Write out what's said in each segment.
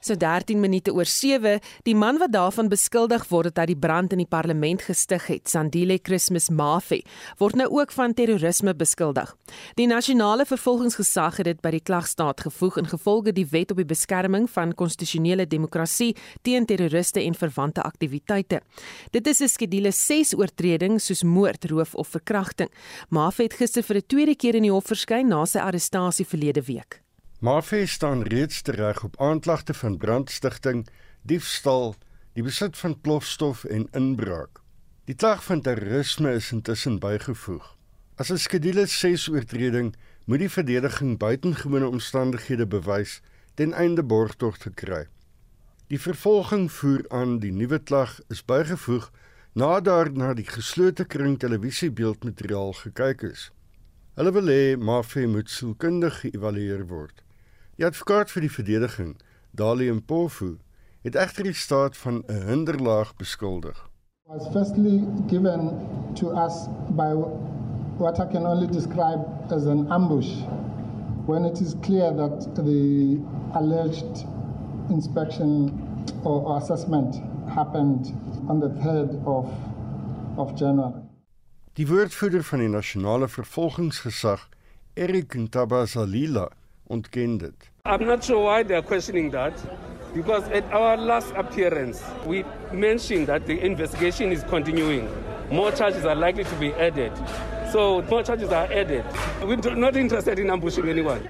So 13 minute oor 7, die man wat daarvan beskuldig word dat hy die brand in die parlement gestig het, Sandile Christmas Mafe, word nou ook van terrorisme beskuldig. Die nasionale vervolgingsgesag het dit by die klagstaat gevoeg in gevolge die wet op die beskerming van konstitusionele demokrasie teen terroriste en verwante aktiwiteite. Dit is 'n skedule 6 oortreding soos moord, roof of verkrachting. Mafe het gister vir 'n tweede keer in die hof verskyn na sy arrestasie verlede week. Marfe staan reeds tereg op aanklagte van brandstigting, diefstal, die besit van plofstof en inbraak. Die klag van terrorisme is intussen bygevoeg. As 'n skedule 6 oortreding moet die verdediging buitengewone omstandighede bewys ten einde borgtog te kry. Die vervolging voer aan die nuwe klag is bygevoeg nadat na die geslote kring televisiebeeldmateriaal gekyk is. Hulle wil hê Marfe moet sielkundig geëvalueer word. Die advokaat vir die verdediging, Dali Mpofu, het egter die staat van 'n hinderlaag beskuldig. Was firstly given to us by what I can only describe as an ambush when it is clear that the alleged inspection or assessment happened on the 3rd of of January. Die woordvoerder van die nasionale vervolgingsgesag, Erik Ntabazalila, ontken dit. I'm not sure why they are questioning that because at our last appearance we mentioned that the investigation is continuing. More charges are likely to be added. So more charges are added. We're not interested in ambushing anyone.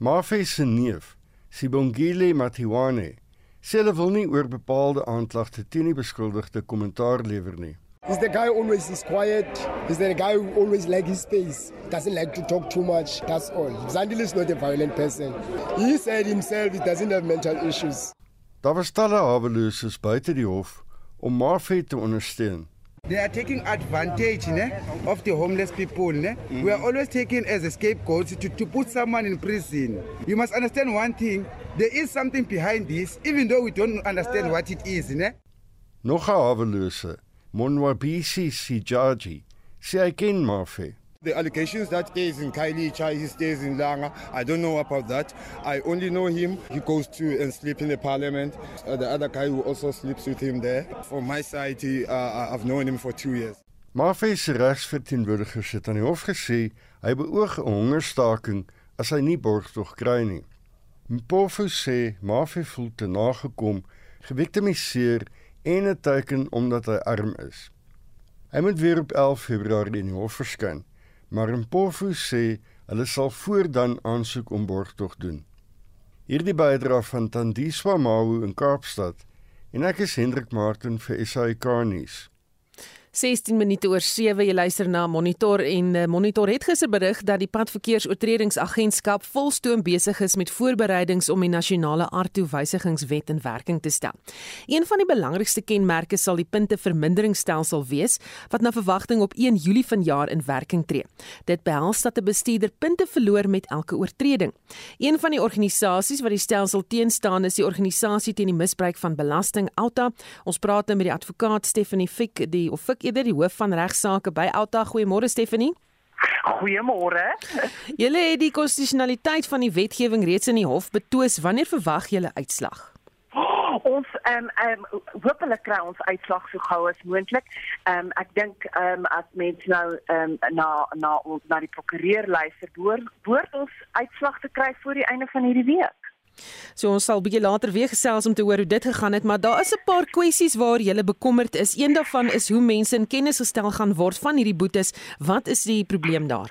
Mafe se neef, Sibongile Matiwane, sê hulle wil nie oor bepaalde aanklagte teen die beskuldigde kommentaar lewer nie. He's the guy who always is quiet. He's the guy who always like his space. Doesn't like to talk too much. That's all. Zandile is not a violent person. He said himself he doesn't have mental issues. Daar was talle haweloses buite die hof om Marfe te ondersteun. They are taking advantage ne, of the homeless people. Ne? Mm. We are always taken as a scapegoat to, to put someone in prison. You must understand one thing. There is something behind this, even though we don't understand what it is. Ne? Nog 'n hawelose Monwabisi Sijaji sê hy ken Mafe. The allegations that stays in Kailicha, he stays in Langa. I don't know about that. I only know him. He goes to and sleep in the parliament. Uh, the other guy who also sleeps with him there. From my side, he, uh, I've known him for two years. Mafe se regsverteenwoordiger het aan die hof gesê hy beoog 'n hongerstaking as hy nie borgtog kry nie. Mpofu sê Mafe voel te nagekom, gewiktimiseer en 'n teken omdat hy arm is. Hy moet weer op 11 Februarie in die hof verskyn, maar Mpofu sê hulle sal voordan aansoek om borgtog doen. Hierdie bydra van Tandiswa Mawu in Kaapstad en ek is Hendrik Martin vir SAK nuus. 16 minute oor 7 jy luister na Monitor en uh, Monitor het gister berig dat die padverkeersoortredingsagentskap volstoom besig is met voorbereidings om die nasionale aardtoewysigingswet in werking te stel. Een van die belangrikste kenmerke sal die punteverminderingsstelsel wees wat na verwagting op 1 Julie vanjaar in werking tree. Dit behels dat 'n bestuurder punte verloor met elke oortreding. Een van die organisasies wat die stelsel teenstaan is die organisasie teen die misbruik van belasting Alta. Ons praat nou met die advokaat Stephanie Fick die of Fick eerder die hoof van regsaake by Alta. Goeiemôre Stephanie. Goeiemôre. Julle het die konstitusionaliteit van die wetgewing reeds in die hof betwis. Wanneer verwag julle uitslag? Ons ehm um, ehm um, hopelik kry ons uitslag so gou as moontlik. Ehm um, ek dink ehm um, as mense nou ehm um, na na ons na die prokureur luister, behoort ons uitslag te kry voor die einde van hierdie week. So ons sal bietjie later weer gesels om te hoor hoe dit gegaan het, maar daar is 'n paar kwessies waar jy bekommerd is. Een daarvan is hoe mense in kennis gestel gaan word van hierdie boetes. Wat is die probleem daar?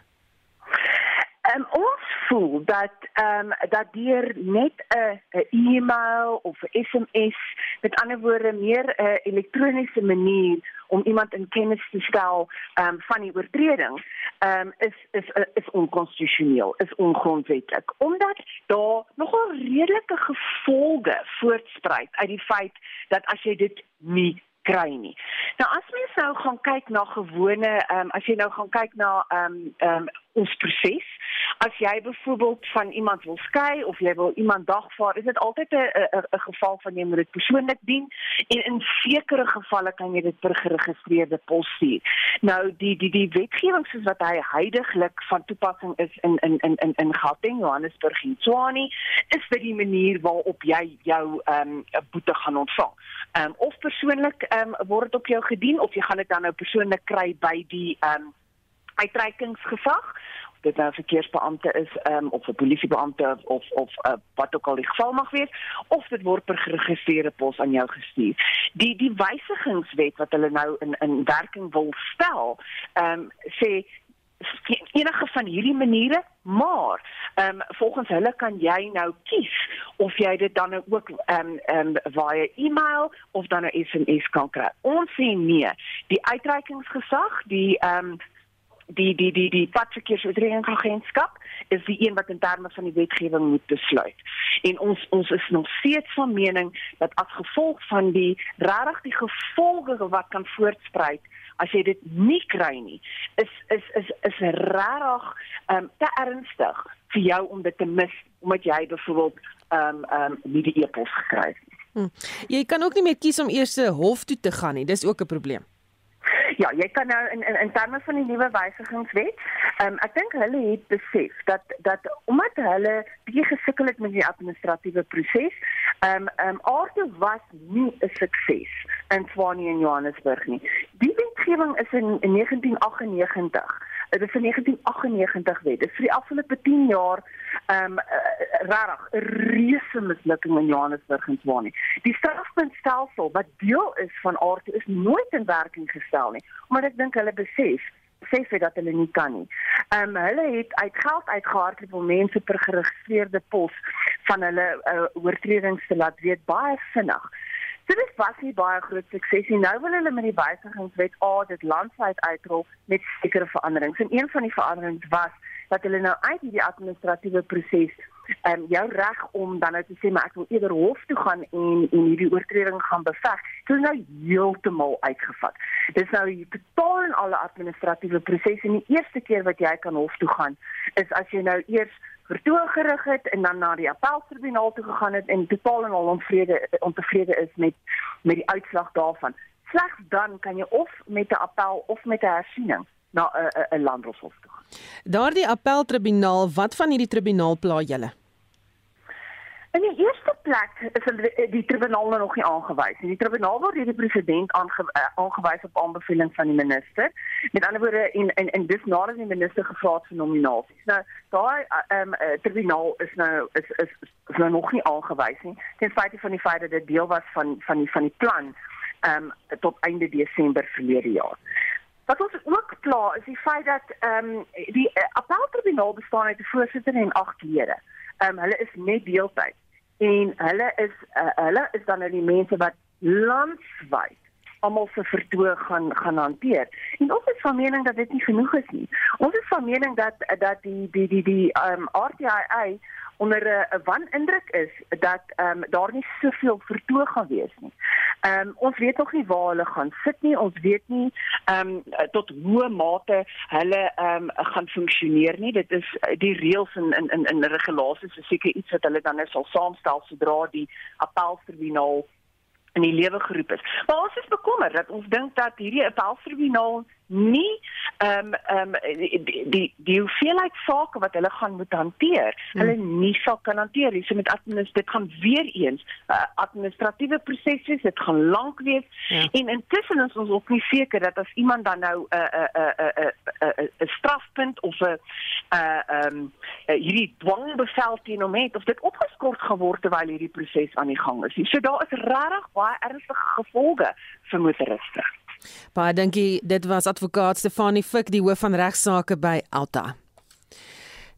Um, ons voel dat ehm um, dat deur net 'n 'n e-mail of 'n SMS, met ander woorde meer 'n elektroniese manier om iemand in kennis te stel um, van die oortreding, um, is is is onkonstitusioneel, is ongrondwettig, omdat daar nogal redelike gevolge voortspruit uit die feit dat as jy dit nie kry nie. Nou as mens nou gaan kyk na gewone ehm um, as jy nou gaan kyk na ehm um, ehm um, ons proses. As jy byvoorbeeld van iemand wil skei of jy wil iemand dagvaar, is dit altyd 'n 'n geval van jy moet dit persoonlik dien en in sekere gevalle kan jy dit per geregistreerde pos stuur. Nou die die die wetgewing soos wat hy heidaglik van toepassing is in in in in in Gauteng, Johannesburg en Tshwane, is dit die manier waarop jy jou ehm um, boete gaan ontvang. Ehm um, of persoonlik ehm um, word dit op jou gedien of jy gaan dit dan nou persoonlik kry by die ehm um, uitreikingsgesag dit nou 'n verkeersbeampte is um, of 'n polisiebeampte of of uh, wat ook al die geval mag wees of dit word per geregistreerde pos aan jou gestuur. Die die wysigingswet wat hulle nou in in werking wil stel, ehm um, sê enige van hierdie maniere maar ehm um, volgens hulle kan jy nou kies of jy dit dan nou ook ehm um, ehm um, via e-mail of dan 'n SMS kan kry. Ons sê nee. Die uitreikingsgesag, die ehm um, die die die die padverkeersoortredingsagentskap is die een wat in terme van die wetgewing moet besluit. En ons ons is nog steeds van mening dat as gevolg van die regtig die gevolge wat kan voortspruit as jy dit nie kry nie, is is is is regtig ehm um, te ernstig vir jou om dit te mis omdat jy byvoorbeeld ehm um, ehm um, nie die e-pos gekry het nie. Hm. Jy kan ook nie meer kies om eers hof toe te gaan nie. Dis ook 'n probleem. Ja, jy kan nou in in, in terme van die nuwe wysigingswet, um, ek dink hulle het besef dat dat omdat hulle bietjie gesukkel het met die administratiewe proses, ehm um, ehm um, Arto was nie 'n sukses in Swanie en Johannesburg nie. Die wetgewing is in, in 1998 Dit is 'n 1998 wet. Dit vir die afgelope 10 jaar ehm um, regtig 'n reuse mislukking in Johannesburg en Swanie. Die strafpuntstelsel wat deel is van aard is nooit in werking gestel nie, omdat ek dink hulle besef sê vir dat hulle nie kan nie. Ehm um, hulle het uit geld uitgehardloop om mense per geregistreerde pos van hulle uh, oortredings te laat weet baie vinnig. So dit was nie baie groot sukses nie. Nou wil hulle met die wysigingswet A dit landwyd uitrol met sekere veranderings. En een van die veranderings was dat hulle nou uit hierdie administratiewe proses en um, jou reg om dan nou te sê maar ek wil eerder hof toe gaan en en hierdie oortreding gaan beveg. Dit is nou heeltemal uitgevat. Dit is nou die totaal en alle administratiewe proses en die eerste keer wat jy kan hof toe gaan is as jy nou eers vertoog gerig het en dan na die appeltribunaal toe gegaan het en totaal en al onvrede ontevrede is met met die uitslag daarvan. Slegs dan kan jy of met 'n appel of met 'n hersiening na 'n 'n landroshof toe gaan. Daardie appeltribunaal, wat van hierdie tribunaal pla julle? In die eerste plek is die, tribunaal nou nog nie aangewys nie. Die tribunaal word deur die president aange, uh, aangewys op aanbeveling van die minister. Met ander woorde en en, en dis nadat die minister gevra het vir nominasies. Nou daai uh, um, uh, tribunaal is nou is, is is nou nog nie aangewys nie. Ten spyte van die feit dat dit deel was van van die van die plan ehm um, tot einde Desember verlede jaar. Wat ons ook kla is die feit dat ehm um, die uh, appeltribunaal bestaan uit 'n voorsitter en 8 lede. Ehm um, hulle is net deeltyd en hulle is uh, hulle is dan nou die mense wat landwyd almal se vertoog gaan gaan hanteer. En ons is van mening dat dit nie genoeg is nie. Ons is van mening dat dat die die die die ehm um, RTI onder 'n wanindruk is dat ehm um, daar nie soveel vertoog gaan wees nie. Ehm um, ons weet nog nie waar hulle gaan sit nie. Ons weet nie ehm um, tot hoe mate hulle ehm um, gaan funksioneer nie. Dit is die reëls en in in in regulasies is seker iets wat hulle dan net sal saamstel sodra die appeltribunaal in die lewe geroep is. Maar ons is bekommerd dat ons dink dat hierdie appeltribunaal nie ehm um, ehm um, die, die die hoeveelheid sake wat hulle gaan moet hanteer, hmm. hulle nie sal kan hanteer nie. So met administrasie dit gaan weer eens uh, administratiewe prosesse, dit gaan lank wees ja. en intussen is ons ook nie seker dat as iemand dan nou 'n 'n 'n 'n 'n strafpunt of 'n 'n uh, ehm um, hierdie dwangbevel teen hom het of dit opgeskort geword terwyl hierdie proses aan die gang is. So daar is regtig baie ernstige gevolge vir motoriste. Baie dankie. Dit was advokaat Stefanie Fik, die hoof van regsaake by Alta.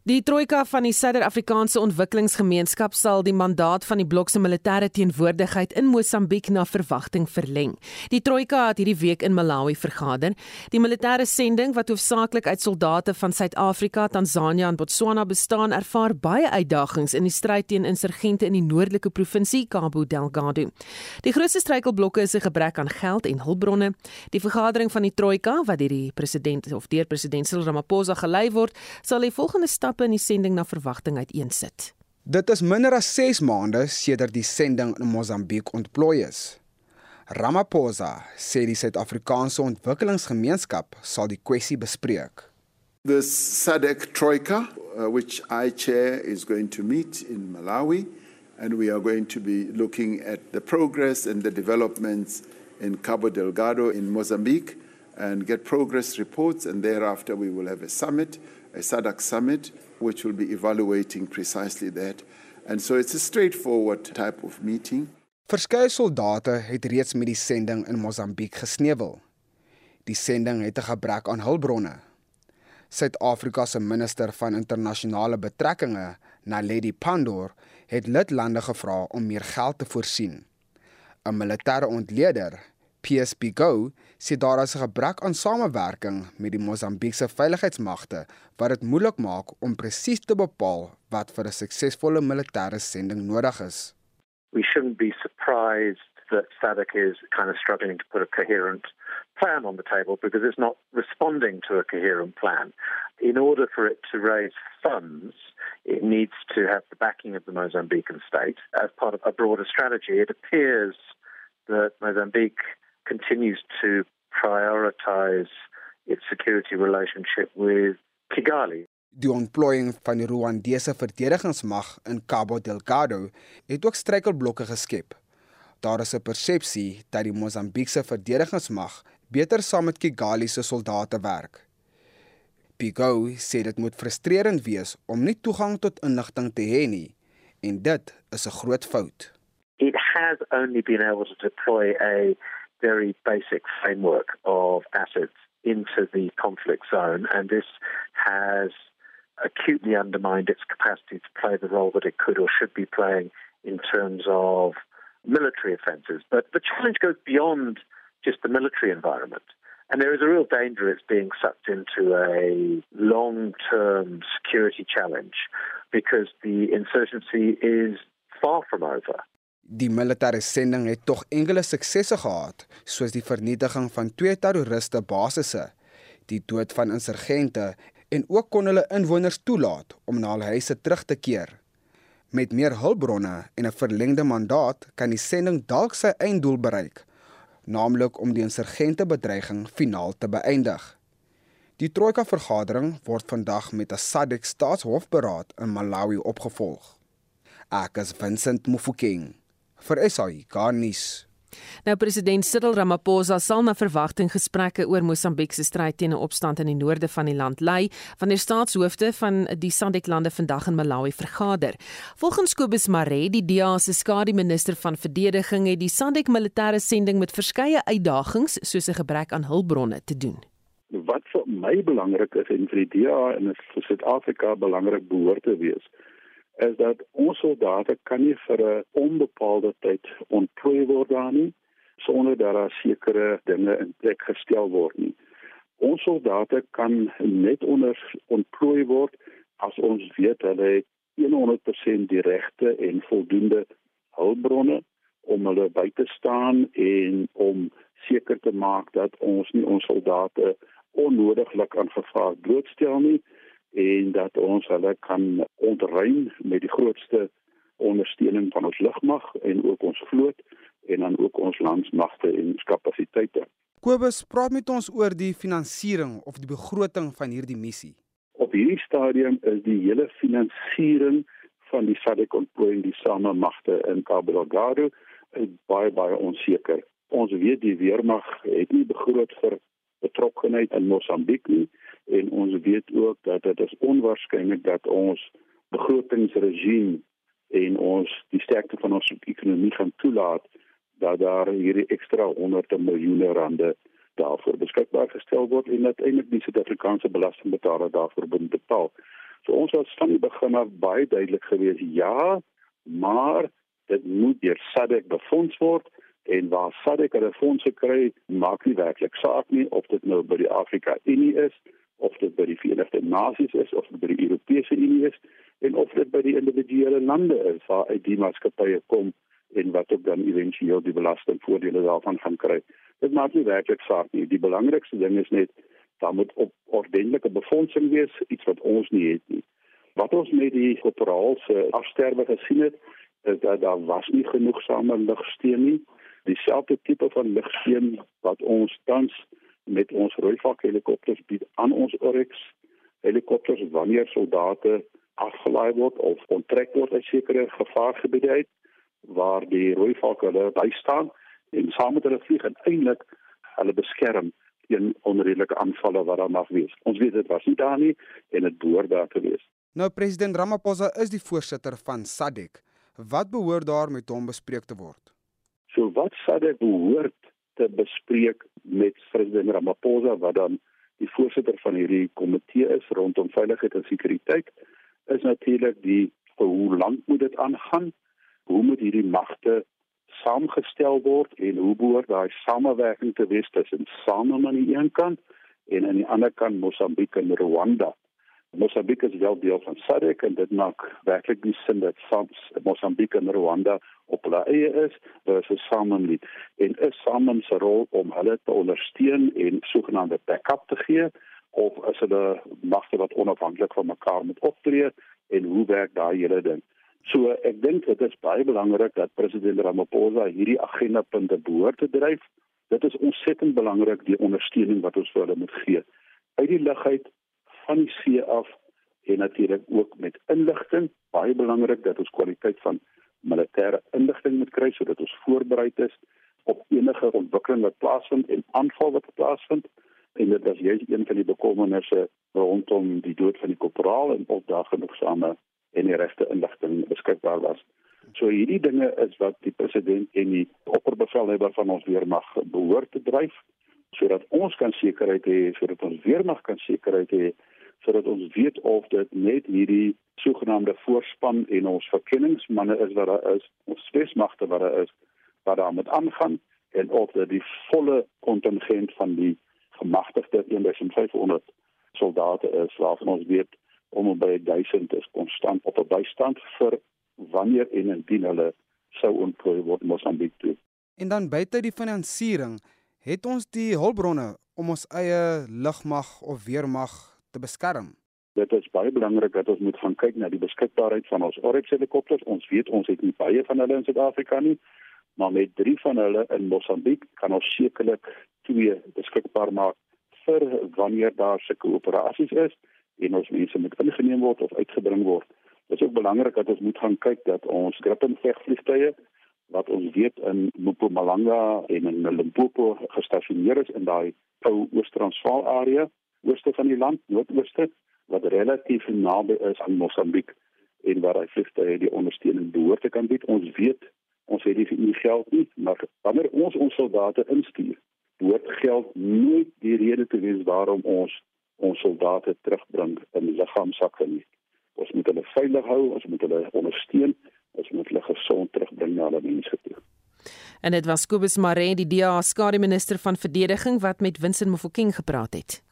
Die trojka van die Suider-Afrikaanse Ontwikkelingsgemeenskap sal die mandaat van die blok se militêre teenwoordigheid in Mosambiek na verwagting verleng. Die trojka het hierdie week in Malawi vergader. Die militêre sending wat hoofsaaklik uit soldate van Suid-Afrika, Tansanië en Botswana bestaan, ervaar baie uitdagings in die stryd teen insurgente in die noordelike provinsie Cabo Delgado. Die grootste struikelblokke is 'n gebrek aan geld en hulpbronne. Die vergadering van die trojka wat deur die president of deur president Cyril Ramaphosa gelei word, sal die volgende stap stappe in die sending na verwagting uiteensit. Dit is minder as 6 maande sedert die sending in Mosambiek ontplooi is. Ramaphosa sê die Suid-Afrikaanse Ontwikkelingsgemeenskap sal die kwessie bespreek. The SADC Troika, uh, which I chair, is going to meet in Malawi and we are going to be looking at the progress and the developments in Cabo Delgado in Mozambique and get progress reports and thereafter we will have a summit a SADC summit, which will be evaluating precisely that. And so it's a straightforward type of meeting. Verskeie soldate het reeds met die sending in Mosambiek gesneuwel. Die sending het 'n gebrek aan hulpbronne. Suid-Afrika se minister van internasionale betrekkinge, Naledi Pandor, het lidlande gevra om meer geld te voorsien. 'n Militêre ontleder, PSP Go sê daar is 'n gebrek aan samewerking met die Mosambiekse veiligheidsmagte wat dit moeilik maak om presies te bepaal wat vir 'n suksesvolle militêre sending nodig is. We shouldn't be surprised that SADC is kind of struggling to put a coherent plan on the table because it's not responding to a coherent plan. In order for it to raise funds, it needs to have the backing of the Mozambican state as part of a broader strategy. It appears that Mozambique continues to prioritize its security relationship with Kigali. Die ontplooiing van die Rwandese verdedigingsmag in Cabo Delgado het ook struikelblokke geskep. Daar is 'n persepsie dat die Mosambiekse verdedigingsmag beter saam met Kigali se soldate werk. Pigo sê dit moet frustrerend wees om nie toegang tot inligting te hê nie en dit is 'n groot fout. It has only been able to deploy a very basic framework of assets into the conflict zone, and this has acutely undermined its capacity to play the role that it could or should be playing in terms of military offences. But the challenge goes beyond just the military environment. And there is a real danger it's being sucked into a long term security challenge because the insurgency is far from over. Die militêre sending het tog enkele suksesse gehad, soos die vernietiging van twee terroriste basisse, die dood van insurgente en ook kon hulle inwoners toelaat om na hul huise terug te keer. Met meer hulpbronne en 'n verlengde mandaat kan die sending dalk sy einddoel bereik, naamlik om die insurgente bedreiging finaal te beëindig. Die trojka vergadering word vandag met 'n SADC staatshofberaad in Malawi opgevolg. Ek is Vincent Mufokeng vir SAI Garnis. Nou president Cyril Ramaphosa sal na verwagting gesprekke oor Mosambiek se stryd teen 'n opstand in die noorde van die land lei wanneer staatshoofde van die SADC-lande vandag in Malawi vergader. Volgens Kobus Maree, die DA se skadu-minister van verdediging, het die SADC militêre sending met verskeie uitdagings soos 'n gebrek aan hulpbronne te doen. Wat vir my belangrik is en vir die DA en vir Suid-Afrika belangrik behoort te wees, is dat ons soldate kan nie vir 'n onbepaalde tyd ontplooi word daar nie sonder dat daar sekere dinge in plek gestel word nie. Ons soldate kan net onder ontplooi word as ons weet hulle het 100% die regte en voldoende hulpbronne om hulle by te staan en om seker te maak dat ons nie ons soldate onnodiglik aan gevaar blootstel nie en dat ons hulle kan ontruim met die grootste ondersteuning van ons lugmag en ook ons vloot en dan ook ons landsmagte en kapasiteite. Kobus, praat met ons oor die finansiering of die begroting van hierdie missie. Op hierdie stadium is die hele finansiering van die SADC ontplooiing die samemagte in Cabo Delgado baie baie onseker. Ons weet die weermag het nie begroot vir betrokkenheid in Mosambiek nie en ons weet ook dat dit is onwaarskynlik dat ons begrotingsregime en ons die sterkte van ons ekonomie gaan toelaat dat daar hierdie ekstra honderde miljoene rande daarvoor beskikbaar gestel word en dat eintlik die Suid-Afrikaanse belastingbetaler daarvoor moet betaal. So ons was van die begin af baie duidelik geweest, ja, maar dit moet deur SADC befonds word en waar SADC hulle fondse kry, maak nie werklik saak nie of dit nou by die Afrika Unie is of dit by die Verenigde Nasies is of by die Europese Unie is en of dit by die individuele lande is waar uit die maatskappye kom en wat ook dan éventueel die belastingvoordele daarvan gaan kry. Dit maak nie werklik saak nie. Die belangrikste ding is net daar moet op ordentlike befondsing wees, iets wat ons nie het nie. Wat ons met die korporaalse afsterwe gesien het, is dat daar was nie genoegsame ligsteen nie. Dieselfde tipe van ligsteen wat ons tans met ons rooivak helikopters bied aan ons Oryx helikopters wanneer soldate afgelaai word of onttrek word uit sekere gevaargebiede uit waar die rooivak hulle bystaan en saam met hulle vlieg en eintlik hulle beskerm teen onredelike aanvalle wat daar mag wees. Ons weet dit was nie daar nie en dit behoort daar te wees. Nou president Ramaphosa is die voorsitter van SADC. Wat behoort daar met hom bespreek te word? So wat SADC behoort te bespreek met president Ramaphosa wat dan die voorsitter van hierdie komitee is rondom veiligheid en sekuriteit is natuurlik die hoe lank moet dit aangaan? Hoe moet hierdie magte saamgestel word en hoe behoort daai samewerking te wees tussen SANAM aan die een kant en aan die ander kant Mosambiek en Rwanda? Mosambiek is wel deel van SADC en dit maak werklik die sin dat SAMS Mosambiek en Rwanda op hulle eie is versus SANAM nie. En is SANAM se rol om hulle te ondersteun en sogenaamde backup te gee of is hulle magte wat onafhanklik van mekaar moet optree en hoe werk daai hele ding? So ek dink dit is baie belangrik dat president Ramaphosa hierdie agenda punte behoort te dryf. Dit is ontsettend belangrik die ondersteuning wat ons vir hulle moet gee. Uit die lugheid van die see af en natuurlik ook met inligting. Baie belangrik dat ons kwaliteit van militêre inligting moet kry sodat ons voorbereid is op enige ontwikkeling wat plaasvind en aanval wat plaasvind. En dit is juist een van die bekommernisse rondom die dood van die korporaal en of daar genoegsame en die regte inligting beskikbaar was. So hierdie dinge is wat die president en die opperbevelhebber van ons weermag behoort te dryf sodat ons kan sekerheid hê sodat ons weermag kan sekerheid hê sodat ons weet of dit net hierdie sogenaamde voorspan en ons verkenningsmanne is wat daar is, ons spesmagte wat daar is, wat daar moet aangaan en of dit die volle kontingent van die gemagtigde 1500 soldate is waarvan ons weet om by 1000 is konstant op 'n bystand vir wanneer en indien hulle sou ontplooi word Mosambiek toe. En dan buite die finansiering, het ons die hulpbronne om ons eie lugmag of weermag te beskerm. Dit is baie belangrik dat ons moet gaan kyk na die beskikbaarheid van ons Oryx helikopters. Ons weet ons het nie baie van hulle in Suid-Afrika nie, maar met 3 van hulle in Mosambiek kan ons sekerlik twee beskikbaar maak vir wanneer daar sulke operasies is en ons mense moet ingeneem word of uitgebring word. Dit is ook belangrik dat ons moet gaan kyk dat ons Gripen vegvliegtuie wat ons weet in Mpumalanga en in Limpopo gestasioneer is in daai ou Oos-Transvaal area ooste van die land, noordooste, wat relatief naby is aan Mosambiek en waar hy vlugte die ondersteuning behoort te kan bied. Ons weet ons het nie geld nie, maar wanneer ons ons soldate instuur, behoort geld nooit die rede te wees waarom ons ons soldate terugbring in liggaamsakke nie. Ons moet hulle veilig hou, ons moet hulle ondersteun, ons moet hulle gesond terugbring na hulle mense toe. En dit was Kobus Maree, die DA skare minister van verdediging wat met Winston Mofokeng gepraat het.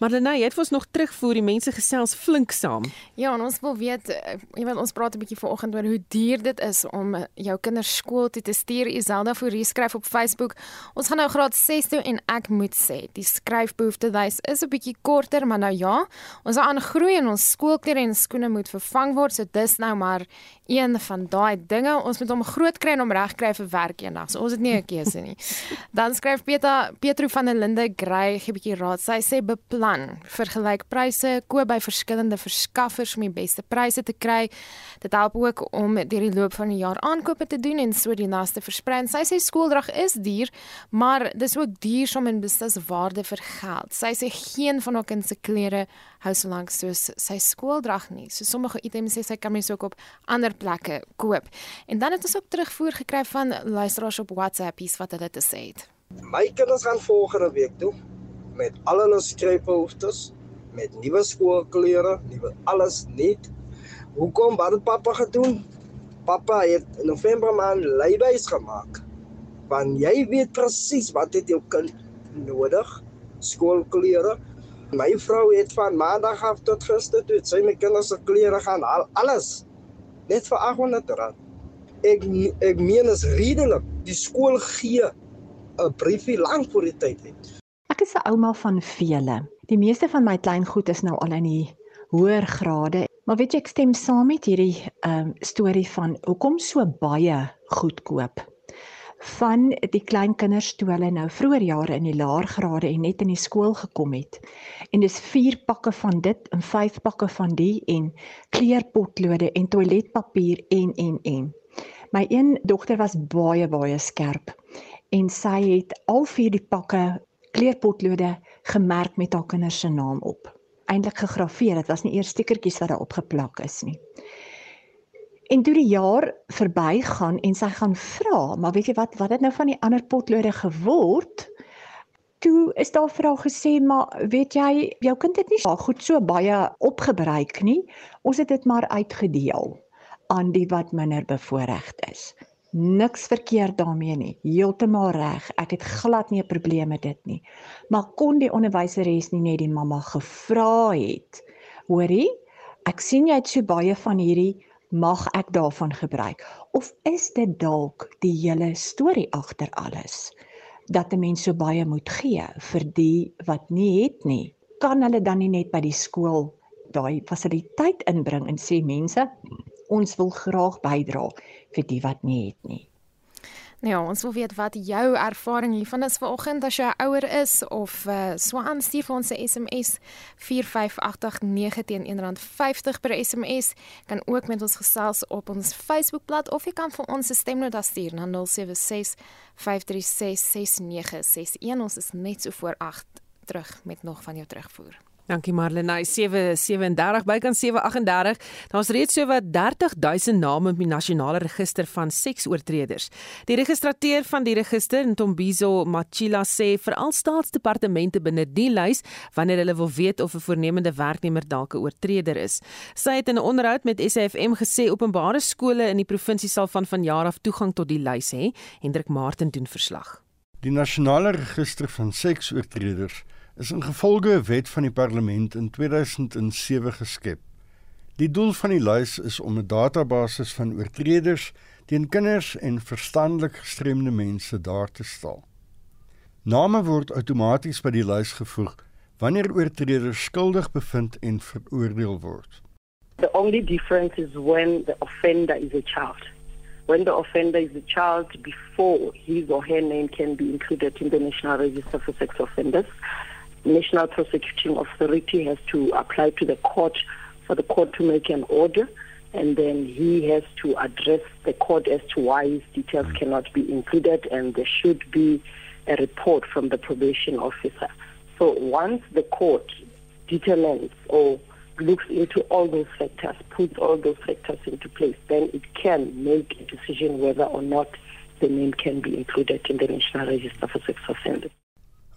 Dan jy het vir ons nog terugvoer die mense gesels flink saam. Ja, en ons wil weet, eh, jy weet ons praat 'n bietjie vanoggend oor hoe duur dit is om eh, jou kinders skool toe te stuur. Iselda Fourie skryf op Facebook. Ons gaan nou graad 6 toe en ek moet sê, die skryfbehoeftes is 'n bietjie korter, maar nou ja, ons gaan aangroei en ons skoolklere en skoene moet vervang word. So dis nou maar een van daai dinge. Ons moet hom groot kry en hom reg kry vir werk eendag. So ons het nie 'n keuse nie. Dan skryf Peter Petro van der Linde Grey 'n bietjie raad. Sy sê beplan plan. Vergelyk pryse, koop by verskillende verskaffers om die beste pryse te kry. Dit help ook om deur die loop van die jaar aankope te doen en so die laste versprei. Sy sê skooldrag is duur, maar dis ook duursom en beslis waarde vir geld. Sy sê geen van haar kind se klere hou so lank soos sy skooldrag nie. So sommige items sê sy kan mens ook op ander plekke koop. En dan het ons ook terugvoer gekry van luisteraars op WhatsApp iets wat hulle te sê het. My kinders gaan volgende week toe met al hulle skryfbehoeftes, met nuwe skoolklere, nuwe alles net. Hoekom wat het pappa gedoen? Pappa het in November maand leibys gemaak. Want jy weet presies wat dit jou kind nodig, skoolklere. My vrou het van maandag af tot gister toe sy my kinders se klere gaan haal, alles net vir 800 rand. Ek ek meen is redelik. Die skool gee 'n briefie lank voor die tyd het. Is 'n ouma van vele. Die meeste van my kleingoed is nou al in die hoër grade. Maar weet jy ek stem saam met hierdie ehm um, storie van hoekom so baie goedkoop van die klein kinders toe hulle nou vroeër jare in die laer grade en net in die skool gekom het. En dis 4 pakke van dit en 5 pakke van die en kleerpotlode en toiletpapier en en en. My een dogter was baie baie skerp en sy het al vier die pakke kleerpotlode gemerk met haar kinders se naam op. Eintlik gegraveer, dit was nie eers stikertjies wat daar opgeplak is nie. En toe die jaar verbygaan en sy gaan vra, maar weet jy wat, wat het nou van die ander potlode geword? Toe is daar vir haar gesê, maar weet jy, jou kind het nie so goed so baie opgebruik nie. Ons het dit maar uitgedeel aan die wat minder bevoordeeld is. Niks verkeerd daarmee nie. Heeltemal reg. Ek het glad nie 'n probleem met dit nie. Maar kon die onderwyseres nie net die mamma gevra het? Hoorie? Ek sien jy het so baie van hierdie mag ek daarvan gebruik of is dit dalk die hele storie agter alles dat 'n mens so baie moet gee vir die wat nie het nie kan hulle dan nie net by die skool daai fasiliteit inbring en sê mense ons wil graag bydra vir die wat nie het nie Nou ja, ons wil weet wat jou ervaring hiervan is vanoggend as jy ouer is of uh, so aanstuur vir ons se SMS 4589 teen R1.50 per SMS. Kan ook met ons gesels op ons Facebookblad of jy kan vir ons 'n stemnota stuur na 076 536 6961. Ons is net so voor 8 terug met nog van jou terugvoer. Dankie Marlenae 737 bykans 738. Daar's reeds sowat 30000 name op die nasionale register van seksoortreders. Die registrateur van die register, Ntombizo Machila sê veral staatsdepartemente binne die lys wanneer hulle wil weet of 'n voornemende werknemer dalk 'n oortreder is. Sy het in 'n onderhoud met SAFM gesê openbare skole in die provinsie sal van vanjaar af toegang tot die lys hê. Hendrik Martin doen verslag. Die nasionale register van seksoortreders is in gevolge wet van die parlement in 2007 geskep. Die doel van die lys is om 'n database van oortreders teen kinders en verstandelik gestremde mense daar te stel. Name word outomaties by die lys gevoeg wanneer oortreders skuldig bevind en veroordeel word. The only difference is when the offender is a child. When the offender is a child before his or her name can be included in the National Register for Sex Offenders, National Prosecuting Authority has to apply to the court for the court to make an order, and then he has to address the court as to why his details mm. cannot be included, and there should be a report from the probation officer. So once the court determines or looks into all those factors, puts all those factors into place, then it can make a decision whether or not the name can be included in the National Register for Sex Offenders.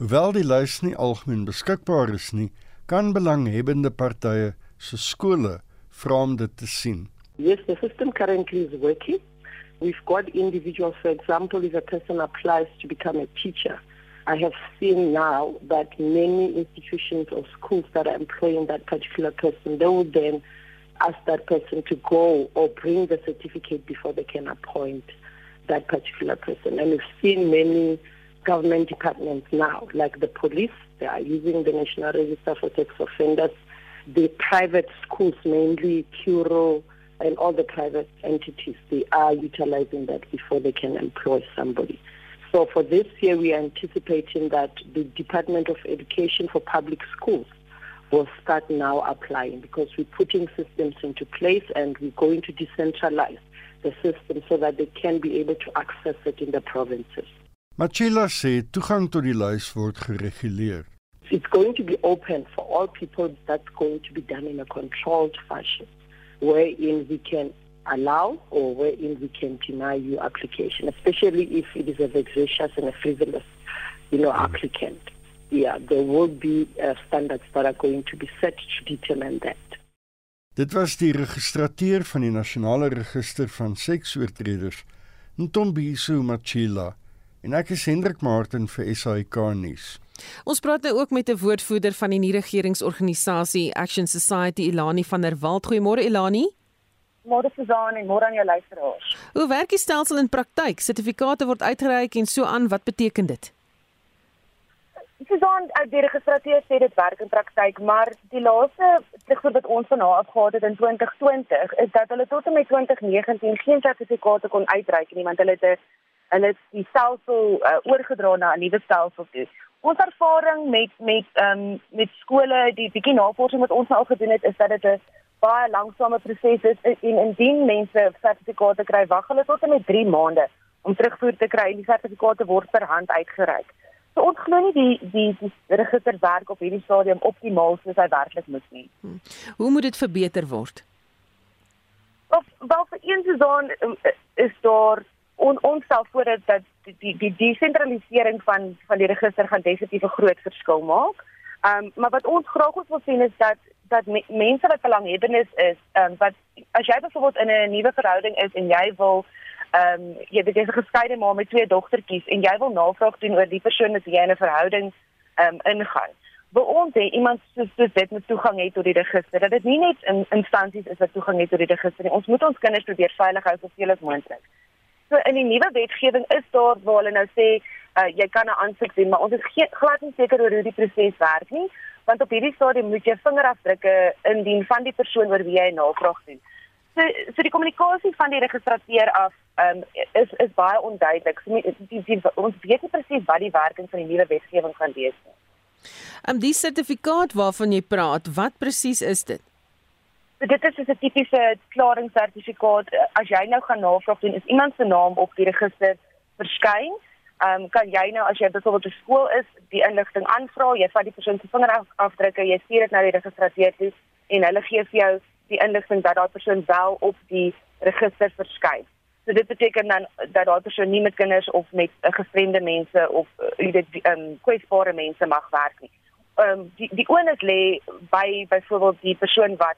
Hoewel die lys nie algemeen beskikbaar is nie, kan belanghebbende partye se skole vra om dit te sien. Yes, the system currently is working. We've got individuals, for example, if a person applies to become a teacher, I have seen now that many institutions or schools that are employing that particular person, they will then ask that person to go or bring the certificate before they can appoint that particular person. And we've seen many government departments now, like the police, they are using the National Register for Sex Offenders, the private schools, mainly Curo and all the private entities, they are utilizing that before they can employ somebody. So for this year, we are anticipating that the Department of Education for Public Schools will start now applying because we're putting systems into place and we're going to decentralize the system so that they can be able to access it in the provinces. Machila sê toegang tot die lys word gereguleer. It's going to be open for all people that's going to be done in a controlled fashion wherein we can allow or wherein we can deny your application, especially if it is a vexatious and a frivolous, you know, mm. applicant. yeah, there will be uh, standards that are going to be set to determine that. Dit was die registrateur van die Nasionale Register van Seksoortreders, Ntombiso Machila, en ek is Hendrik Martin vir SAK nuus. Ons praat nou ook met 'n woordvoerder van die nie-regeringsorganisasie Action Society, Ilani van der Walt. Goeiemôre Ilani. Môre Susan en môre aan jou luisteraars. Hoe werk die stelsel in praktyk? Sertifikate word uitgereik en so aan, wat beteken dit? Susan, die registrateur sê dit werk in praktyk, maar die laaste terugvoer wat ons van haar afgehad het in 2020 is dat hulle tot en met 2019 geen sertifikate kon uitreik nie want hulle het 'n hulle het die stelsel uh, oorgedra na 'n nuwe stelsel toe. Ons ervaring met met ehm um, met skole, die bietjie navorsing wat ons nou al gedoen het, is dat dit 'n baie langsame proses is en indien mense sertifikate kry, wag hulle tot en met 3 maande om terugvoer te kry en die sertifikate word per hand uitgereik. So ons glo nie die die die register werk op hierdie stadium optimaal soos hy werklik moet nie. Hmm. Hoe moet dit verbeter word? Of wel vir een seisoen um, is daar on, ons sal voor dat die die desentralisering van van die register gaan definitief 'n groot verskil maak. Ehm um, maar wat ons graag wil sien is dat dat me, mense wat belanghebbendes is, ehm um, wat as jy byvoorbeeld in 'n nuwe verhouding is en jy wil ehm um, jy weet jy's 'n geskeide ma met twee dogtertjies en jy wil navraag doen oor die persoon met wie jy 'n verhouding ehm um, ingaan. Wil ons hê iemand soos soos dit moet toegang hê tot die register. Dat dit nie net in instansies is wat toegang het tot die register nie. Ons moet ons kinders probeer veilig hou soveel as moontlik. So in die nuwe wetgewing is daar waar hulle nou sê uh, jy kan 'n aansoek doen, maar ons is geen glad nie seker oor hoe die proses werk nie, want op hierdie stadium moet jy vingerafdrukke indien van die persoon oor wie jy navraag doen. So so die kommunikasie van die registrateur af um, is is baie onduidelik. So, die, die, ons weet nie presies wat die werking van die nuwe wetgewing gaan wees nie. Ehm um, die sertifikaat waarvan jy praat, wat presies is dit? So, dit is 'n tipiese klaringssertifikaat. As jy nou gaan navraag doen, is iemand se naam op die register verskyn. Ehm um, kan jy nou as jy byvoorbeeld 'n skool is, die inligting aanvra, jy vat die persoon se vingerafdrukke, jy stuur dit na die registrateur toe en hulle gee vir jou die inligting dat daardie persoon wel op die register verskyn. So dit beteken dan dat daardie persoon nie met kinders of met uh, gevreemde mense of uh, jy weet ehm um, kwesbare mense mag werk nie. Ehm um, die die onus lê by byvoorbeeld die persoon wat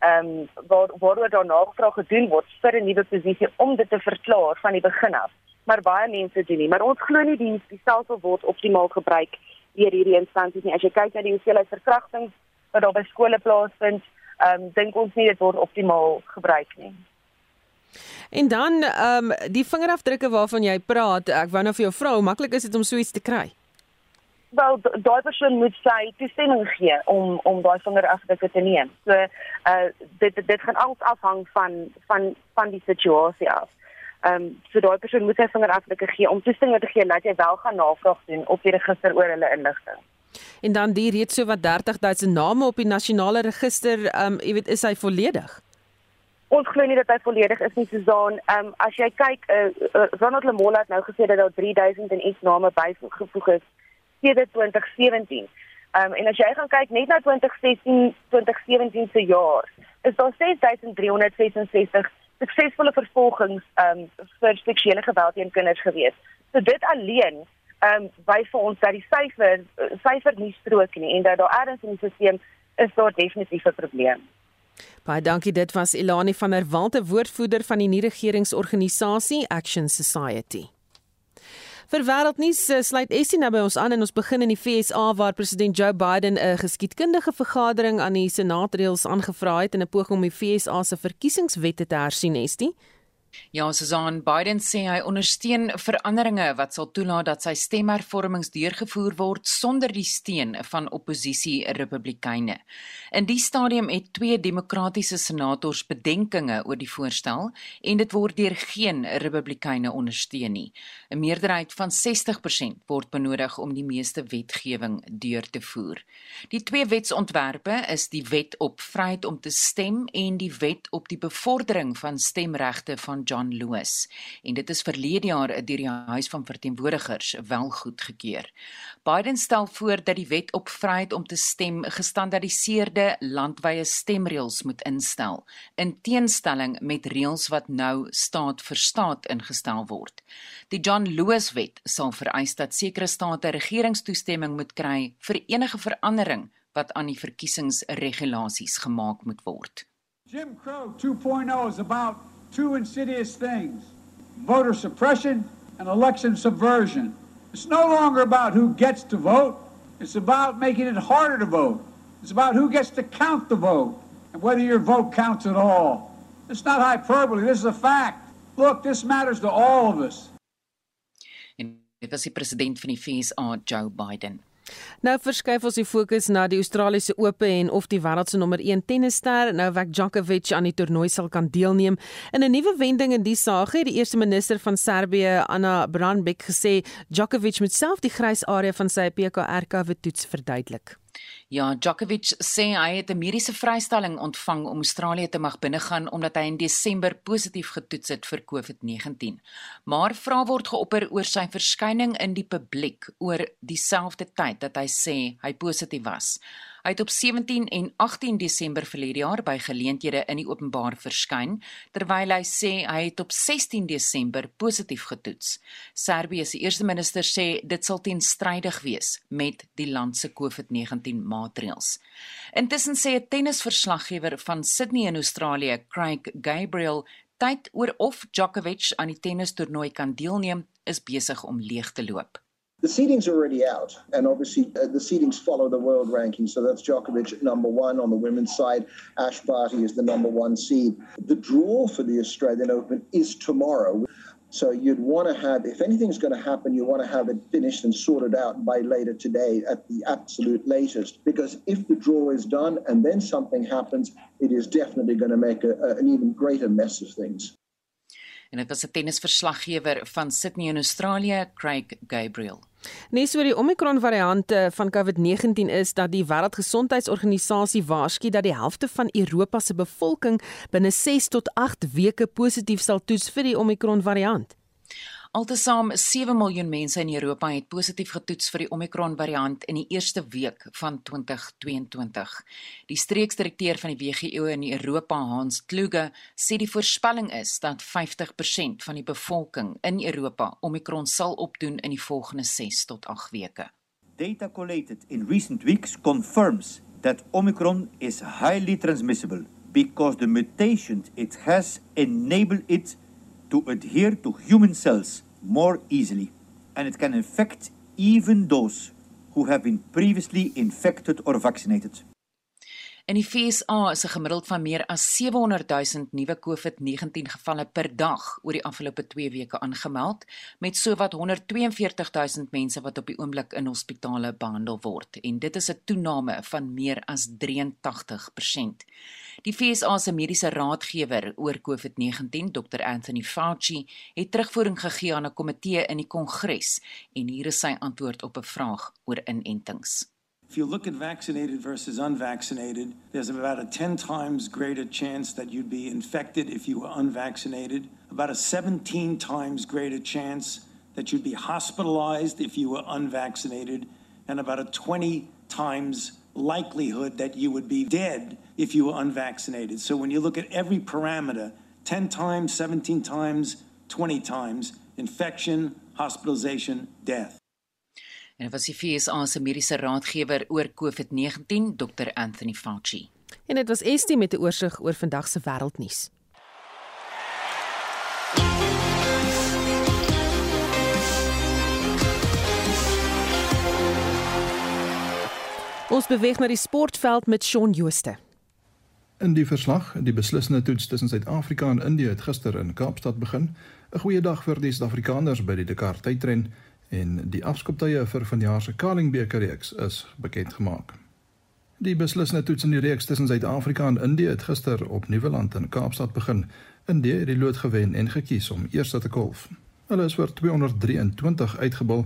ehm um, waar waaroor daar navraag gedoen word vir 'n nuwe posisie om dit te verklaar van die begin af. Maar baie mense doen nie, maar ons glo nie die die stelsel word optimaal gebruik deur hierdie instansies nie. As jy kyk na die hoeveelheid verkrachtings wat daar by skole plaasvind, ehm um, dink ons nie dit word optimaal gebruik nie. En dan ehm um, die vingerafdrukke waarvan jy praat, ek wou nou vir jou vra, hoe maklik is dit om so iets te kry? Wel, daai persoon moet sy toestemming gee om om daai vingerafdrukke te neem. So uh dit dit gaan alles afhang van van van die situasie af. Ehm um, so daai persoon moet sy vingerafdrukke gee om toestemming te gee dat jy wel gaan navraag doen op die register oor hulle inligting. En dan die reeds so wat 30000 name op die nasionale register, ehm um, jy weet, is hy volledig? Ons glo nie dat hy volledig is nie, Susan. Ehm um, as jy kyk, uh, uh, Ronald Lemola het nou gesê dat daar 3000 en iets name bygevoeg is sedert 2017. Ehm um, en as jy gaan kyk net na 2016, 2017 se jaar, is daar 6366 suksesvolle vervolgings ehm um, vir seksuele geweld teen kinders gewees. So dit alleen ehm um, wys vir ons dat die syfer syfer nie strook nie en dat daar ergens in die stelsel is daar definitief 'n probleem. Baie dankie dit was Elani van der Walt, woordvoerder van die nie-regeringsorganisasie Action Society. Vir wêreldnuus eh, sluit Essie nou by ons aan en ons begin in die FSA waar president Joe Biden 'n geskiedkundige vergadering aan die senaatreëls aangevra het in 'n poging om die FSA se verkiesingswette te hersien, Estie. Ja, Susan Biden sê hy ondersteun veranderinge wat sal toelaat dat sy stemhervormings deurgevoer word sonder die steun van oppositie Republikeine. In die stadium het twee demokratiese senators bedenkinge oor die voorstel en dit word deur geen Republikeine ondersteun nie. 'n Meerderheid van 60% word benodig om die meeste wetgewing deur te voer. Die twee wetsontwerpe is die wet op vryheid om te stem en die wet op die bevordering van stemregte van van John Lewis en dit is verlede jaar deur die Huis van Verteenwoordigers wel goedgekeur. Biden stel voor dat die wet op vryheid om te stem gestandaardiseerde landwyse stemreëls moet instel in teenstelling met reëls wat nou staat vir staat ingestel word. Die John Lewis wet sal vereis dat sekere state regeringstoestemming moet kry vir enige verandering wat aan die verkiesingsregulasies gemaak moet word. Jim Crow 2.0 is about two insidious things voter suppression and election subversion. It's no longer about who gets to vote, it's about making it harder to vote. It's about who gets to count the vote and whether your vote counts at all. It's not hyperbole, this is a fact. Look, this matters to all of us. En dit was die president van die FSA, Joe Biden. Nou verskuif ons die fokus na die Australiese Ope en of die wêreld se nommer 1 tennisster Novak Djokovic aan die toernooi sal kan deelneem. In 'n nuwe wending in die saak het die eerste minister van Serbië, Ana Brnabić, gesê Djokovic moet self die grys area van sy PKR-kawe toets verduidelik. Ja, Djokovic sê hy het 'n mediese vrystelling ontvang om Australië te mag binnegaan omdat hy in Desember positief getoets het vir COVID-19. Maar vra word geopper oor sy verskyning in die publiek oor dieselfde tyd dat hy sê hy positief was. Hy het op 17 en 18 Desember verlede jaar by geleenthede in die openbaar verskyn, terwyl hy sê hy het op 16 Desember positief getoets. Servië se eerste minister sê dit sal teenstrydig wees met die land se COVID-19 maatreëls. Intussen sê 'n tennisverslaggewer van Sydney in Australië, Craig Gabriel, tyd oor of Djokovic aan die tennistoernooi kan deelneem is besig om leeg te loop. The seeding's are already out, and obviously uh, the seedings follow the world ranking. So that's Djokovic at number one on the women's side. Ash Barty is the number one seed. The draw for the Australian Open is tomorrow. So you'd want to have, if anything's going to happen, you want to have it finished and sorted out by later today at the absolute latest. Because if the draw is done and then something happens, it is definitely going to make a, a, an even greater mess of things. En dit was 'n tennisverslaggewer van Sydney in Australië, Craig Gabriel. Nes oor die Omicron variante van COVID-19 is dat die Wêreldgesondheidsorganisasie waarsku dat die helfte van Europa se bevolking binne 6 tot 8 weke positief sal toets vir die Omicron variant. Altesaam 7 miljoen mense in Europa het positief getoets vir die Omicron variant in die eerste week van 2022. Die streeksdirekteur van die WHO in Europa, Hans Kluge, sê die voorspelling is dat 50% van die bevolking in Europa Omicron sal opdoen in die volgende 6 tot 8 weke. Data collated in recent weeks confirms that Omicron is highly transmissible because the mutation it has enabled it to adhere to human cells more easily, and it can infect even those who have been previously infected or vaccinated. In die FSA is 'n gemiddeld van meer as 700 000 nuwe COVID-19 gevalle per dag oor die afgelope 2 weke aangemeld, met sowat 142 000 mense wat op die oomblik in hospitale behandel word, en dit is 'n toename van meer as 83%. Die FSA se mediese raadgewer oor COVID-19, Dr Anthony Fauci, het terugvoering gegee aan 'n komitee in die Kongres, en hier is sy antwoord op 'n vraag oor inentings. If you look at vaccinated versus unvaccinated, there's about a 10 times greater chance that you'd be infected if you were unvaccinated, about a 17 times greater chance that you'd be hospitalized if you were unvaccinated, and about a 20 times likelihood that you would be dead if you were unvaccinated. So when you look at every parameter, 10 times, 17 times, 20 times, infection, hospitalization, death. En dit was die FSA se mediese raadgewer oor COVID-19, Dr Anthony Fauci. En dit was Estie met 'n oorsig oor vandag se wêreldnuus. Ons beweeg na die sportveld met Shaun Jooste. In die verslag, die beslissende toets tussen Suid-Afrika en Indië het gister in Kaapstad begin. 'n Goeie dag vir die Suid-Afrikaners by die Dakar tydren en die afskoptye vir vanjaar se Carlingbeker reeks is bekend gemaak. Die beslissende toets in die reeks tussen Suid-Afrika en Indië het gister op Nieuweland in Kaapstad begin. Indië het die lood gewen en gekies om eerste te kolf. Hulle is vir 223 uitgebal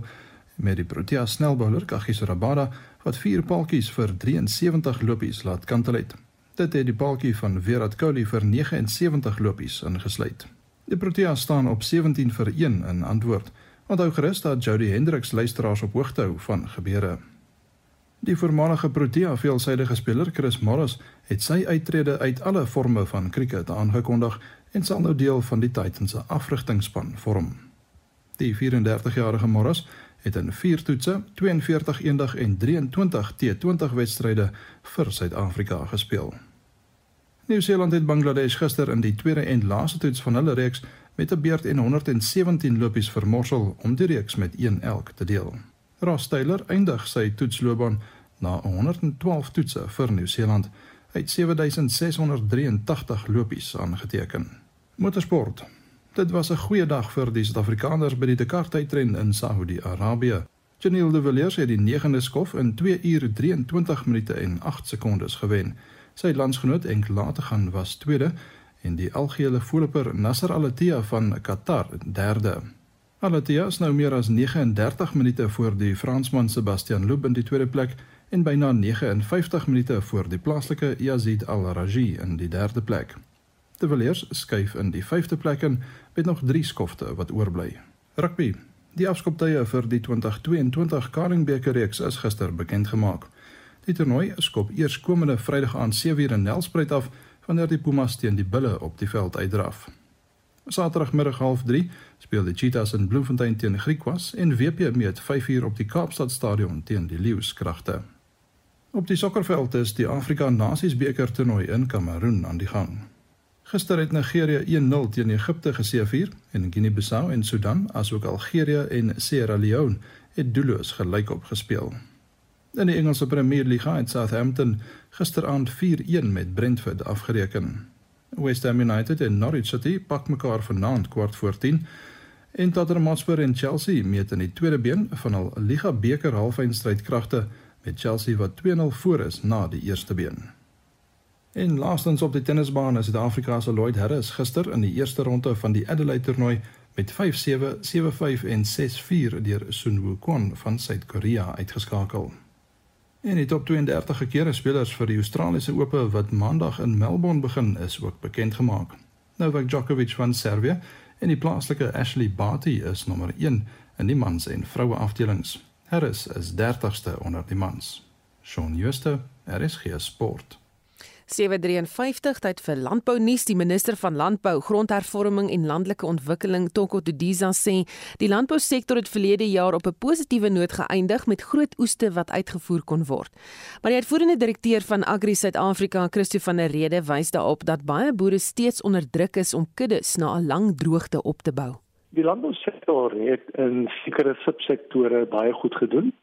met die Protea snelbouler Kagiso Rabada wat vier paaltjies vir 73 lopies laat kantel het. Dit het die paaltjie van Virat Kohli vir 79 lopies ingesluit. Die Proteas staan op 17 vir 1 in antwoord. Onthou gerus dat Jody Hendricks luisteraars op hoogte hou van gebeure. Die voormalige Protea veelsidige speler Chris Morris het sy uittrede uit alle forme van cricket aangekondig en sal nou deel van die Titans se afrigtingspan vorm. Die 34-jarige Morris het in 4 toetse, 42 eendag en 23 T20 wedstryde vir Suid-Afrika gespeel. Nieu-Seeland het Bangladesh gister in die tweede en laaste toets van hulle reeks met 'n beurt en 117 lopies vermorsel om die reeks met 1 elk te deel. Ross Taylor eindig sy toetsloopbaan na 112 toetse vir Nieu-Seeland uit 7683 lopies aangeteken. Motorsport. Dit was 'n goeie dag vir die Suid-Afrikaners by die Dakar tydren in Saudi-Arabië. Janiel de Villiers het die 9de skof in 2 ure 23 minute en 8 sekondes gewen. Sy landsgenoot Enk Lategan was tweede en die algehele voorloper Nasser Al-Attiyah van Qatar derde. Al-Attiyah is nou meer as 39 minute voor die Fransman Sebastian Loeb in die tweede plek en byna 59 minute voor die plaaslike Yazid Al-Raji in die derde plek. De Villiers skuif in die vyfde plek in met nog 3 skofte wat oorbly. Rugby. Die afskoptye vir die 2022 Carling beker reeks is gister bekend gemaak. Die toernooi skop eers komende Vrydag aan 7:00 in Nelspruit af wanneer die Pumas teen die Bulle op die veld uitdraf. Saterdagmiddag 0:30 speel die Cheetahs in Bloemfontein teen Griquas en WP meet 5:00 op die Kaapstad Stadion teen die Leeuwskragte. Op die sokkerveld is die Afrika Nasies beker toernooi in Kameroen aan die gang. Gister het Nigerië 1-0 teen Egipte geseëvier en Guinea-Bissau en Sudan asook Algerië en Sierra Leone het doelloos gelyk op gespeel. In die Engelse Premier League het Southampton gisteraand 4-1 met Brentford afgereken. West Ham United en Norwich City pak mekaar vanaand kwart voor 10 en Tottenham Hotspur en Chelsea meet in die tweede been van hul Liga beker halfeindstryd kragte met Chelsea wat 2-0 voor is na die eerste been. En laastens op die tennisbaan is Suid-Afrika se Lloyd Harris gister in die eerste ronde van die Adelaide toernooi met 5-7, 7-5 en 6-4 deur Sun Wukong van Suid-Korea uitgeskakel. En die top 32 gekeerde spelers vir die Australiese Ope wat maandag in Melbourne begin is ook bekend gemaak. Novak Djokovic van Servië en die plaaslike Ashley Barty is nommer 1 in die mans en vroue afdelings. Harris is 30ste onder die mans. Shaun Schuster, RSG Sport. 753 tyd vir landbou nuus die minister van landbou grondhervorming en landelike ontwikkeling Toko Didiza sê die landbousektor het verlede jaar op 'n positiewe noot geëindig met groot oeste wat uitgevoer kon word. Maar die uitvoerende direkteur van Agri Suid-Afrika Christo van der Rede wys daarop dat baie boere steeds onder druk is om kuddes na 'n lang droogte op te bou. Die landbousektor het in sekere subsektore baie goed gedoen.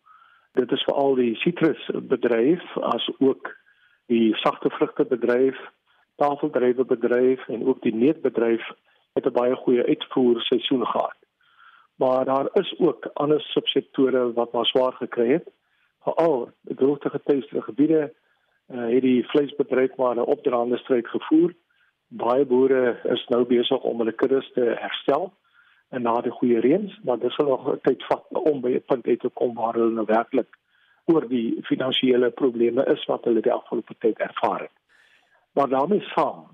Dit is veral die sitrusbedryf as ook die sagte vrugtebedryf, tafeldrywerbedryf en ook die neutbedryf het 'n baie goeie uitvoer seisoen gehad. Maar daar is ook ander subsektore wat maar swaar gekry het. Veral die droogte getuieerde gebiede uh, het die vleisbedryf maar 'n opdraande stryd gevoer. Baie boere is nou besig om hulle kuddes te herstel en na die goeie reëns, maar dit sal nog tyd vat om by 'n punt uit te kom waar hulle nou werklik oor die finansiële probleme is wat hulle die afgelope tyd ervaar het. Maar daarmee saam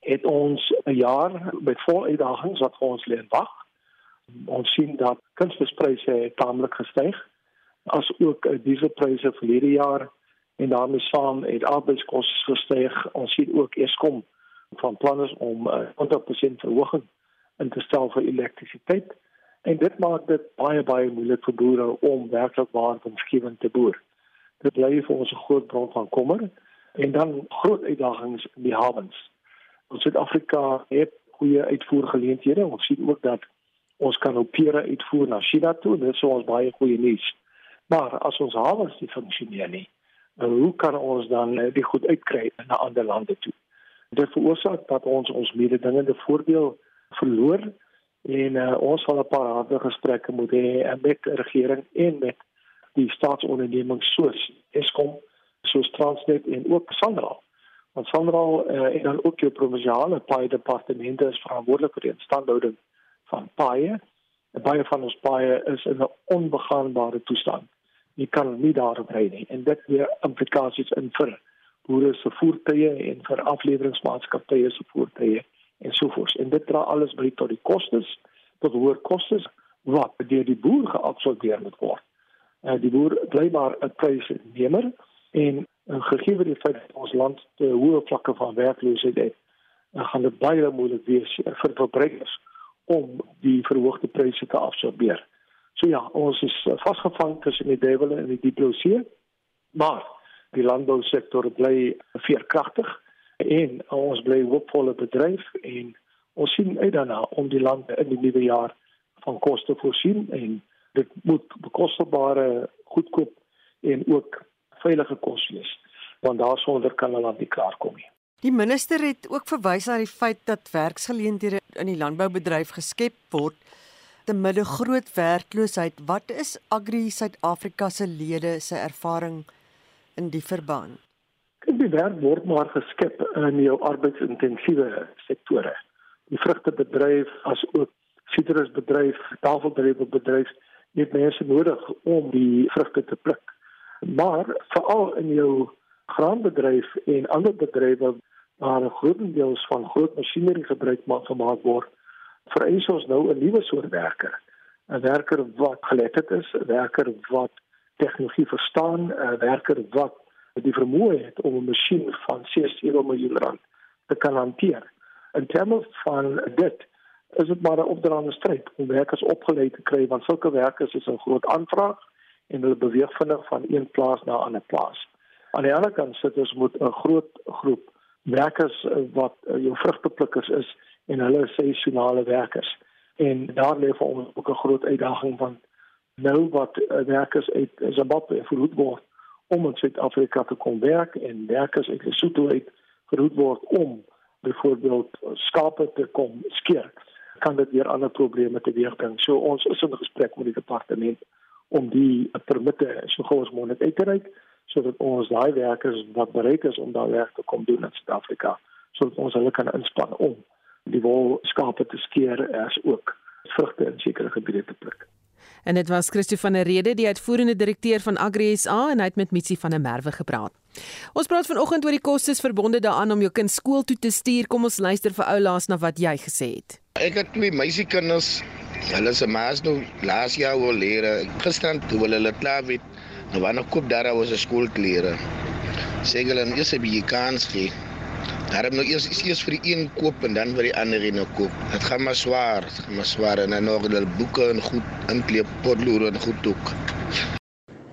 het ons 'n jaar met vol uitdagings wat vir ons lê wag. Ons sien dat kunsmispryse taamlik gestyg as ook dieselpryse verlede jaar en daarmee saam het arbeidskoste gestyg. Ons sien ook Eskom van planne om 'n 100% verhoging in te stel vir elektrisiteit. En dit maak dit baie baie moeilik vir boere om werklik waar winsgewend te boer. Dit bly vir ons 'n groot bron van kommer en dan groot uitdagings in die hawens. Ons Suid-Afrika het goeie uitvoergeleenthede. Ons sien ook dat ons kan op pere uitvoer na China toe. Dit is ons baie goeie nuus. Maar as ons hawens nie funksioneer nie, hoe kan ons dan eh, die goed uitkry na ander lande toe? Dit veroorsaak dat ons ons mededingende voordeel verloor en uh, ons sal 'n paar harde gesprekke moet hê met die regering en met die staatsondernemings soos Eskom, soos Transnet en ook Sanral. Want Sanral uh, en dan ook jou provinsiale paai departemente is verantwoordelik vir die instandhouding van paaie. En baie van ons paaie is in 'n onbegaanbare toestand. Jy kan nie daarop ry nie en dit het implikasies in vir boere se voertuie en vir afleweringsmaatskappye se voertuie en so voort. En dit dra alles by tot die kostes, tot hoër kostes wat deur die boer geabsorbeer moet word. Uh, die boer bly maar 'n prysnemer en uh, gegee die feit dat ons land te hoë vlakke van werkloosheid het, dan gaan dit baie moeilik wees vir verbruikers om die verhoogde pryse te absorbeer. So ja, ons is vasgevang tussen die duiwel en die see. Maar die landbousektor bly veerkragtig en ons bly hoopvolle bedryf en ons sien uit daarna om die land in die nuwe jaar van kos te voorsien en dit moet bekostelbare, goedkoop en ook veilige kos wees want daarsonder kan land nie klaarkom nie. Die minister het ook verwys na die feit dat werksgeleenthede in die landboubedryf geskep word te midde groot werkloosheid. Wat is Agri Suid-Afrika se lede se ervaring in die verband? Die werk word maar geskep in jou arbeidsintensiewe sektore. Die vrugtebedryf as ook sitrusbedryf, tafeldrywerbedryf het mense nodig om die vrugte te pluk. Maar veral in jou graanbedryf en ander bedrywe waar 'n groot deel van groot masjinerie gebruik maak gemaak word, vereis ons nou 'n nuwe soort werker. 'n Werker wat geletterd is, 'n werker wat tegnologie verstaan, 'n werker wat die vermoë het om 'n masjien van 6 miljoen rand te kan hanteer. In terme van dit is dit maar 'n opdraande stryd om werkers opgelei te kry want sulke werkers is 'n groot aanvraag en hulle beweeg vinnig van een plaas na 'n ander plaas. Aan die ander kant sit ons met 'n groot groep werkers wat jou vrugteplukkers is en hulle is seisonale werkers. En daar lê vir ons ook 'n groot uitdaging van nou wat uh, werkers uit Zimbabwe verhoed word om in Suid-Afrika te kom werk en werkers uit Lesotho uit verhoed word om byvoorbeeld skape te kom skeer kan dit weer ander probleme teweegbring. So ons is in gesprek met die departement om die permitte so gou as moontlik uit te reik sodat ons daai werkers wat bereid is om daar werk te kom doen in Suid-Afrika sodat ons hulle kan inspann om die wol skape te skeer as ook vrugte in sekere gebiede te pluk. En dit was Christo van der Rede, die uitvoerende direkteur van Agri SA en hy het met Mitsi van der Merwe gepraat. Ons praat vanoggend oor die kostes verbonde daaraan om jou kind skool toe te stuur. Kom ons luister vir ou laas na wat jy gesê het. Ek het twee meisiekinders. Hulle se maas nou laas jaar wil leer. Gister toe hulle hulle klaar het, nou wanneer koop daar was 'n skoolklere. Sê hulle eers 'n bietjie kans gee. Daarom nou eers is eers vir die een koop en dan vir die ander een koop. Dit gaan maar swaar, dit gaan maar swaar en dan nog hulle boeke en goed inkleep potlood en goed ook.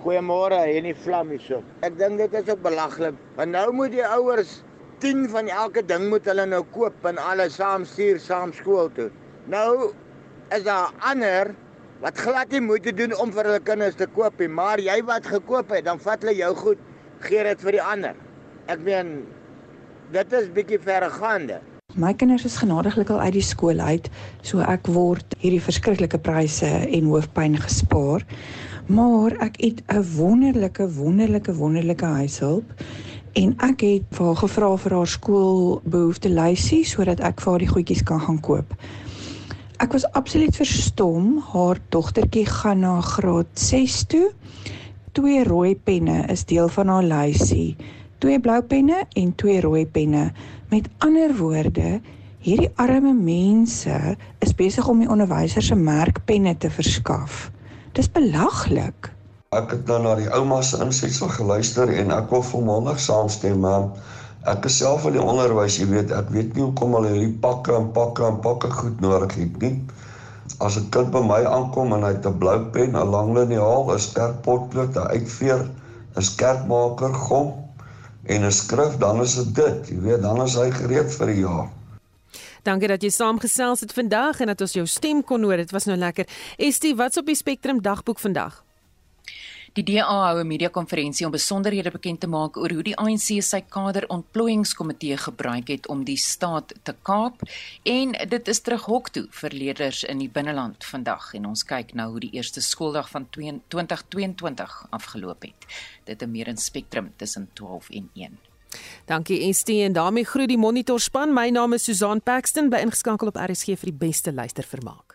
Goeiemôre, hier in Flammiesop. Ek dink dit is ook belaglik. Want nou moet die ouers 10 van elke ding moet hulle nou koop en alles saam stuur saam skool toe. Nou is daar ander wat glad nie moeite doen om vir hulle kinders te koop nie, maar jy wat gekoop het, dan vat hulle jou goed, gee dit vir die ander. Ek meen dit is bietjie verregaande. My kinders is genadiglik al uit die skool uit, so ek word hierdie verskriklike pryse en hoofpyn gespaar. Maar ek het 'n wonderlike wonderlike wonderlike huishulp en ek het vir haar gevra vir haar skoolbehoefte lysie sodat ek vir haar die goedjies kan gaan koop. Ek was absoluut verstom. Haar dogtertjie gaan na graad 6 toe. Twee rooi penne is deel van haar lysie twee blou penne en twee rooi penne. Met ander woorde, hierdie arme mense is besig om die onderwysers se merkpenne te verskaf. Dis belaglik. Ek het nou na die ouma se insetsel geluister en ek wil volmondig saamstem, maar ek is self in die onderwys, jy weet, ek weet nie hoekom al hierdie pakke en pakke en pakke goed nodig het nie. As 'n kind by my aankom en hy het 'n blou pen, 'n lang liniaal, 'n sterk potlood, 'n uitveer, 'n skerpmaker, gom, en 'n skrif, dan is dit dit. Jy weet, dan is hy gereed vir die jaar. Dankie dat jy saamgesels het vandag en dat ons jou stem kon hoor. Dit was nou lekker. Estie, wat's op die Spectrum dagboek vandag? Die DA hou 'n media-konferensie om besonderhede bekend te maak oor hoe die ANC sy kaderontplooiingskomitee gebruik het om die staat te kaap en dit is terug hok toe vir leerders in die binneland vandag en ons kyk nou hoe die eerste skooldag van 2022 afgeloop het. Dit is meer in Spectrum tussen 12 en 1. Dankie Estie en daarmee groet die monitorspan. My naam is Susan Paxton by ingeskakel op RSG vir die beste luistervermaak.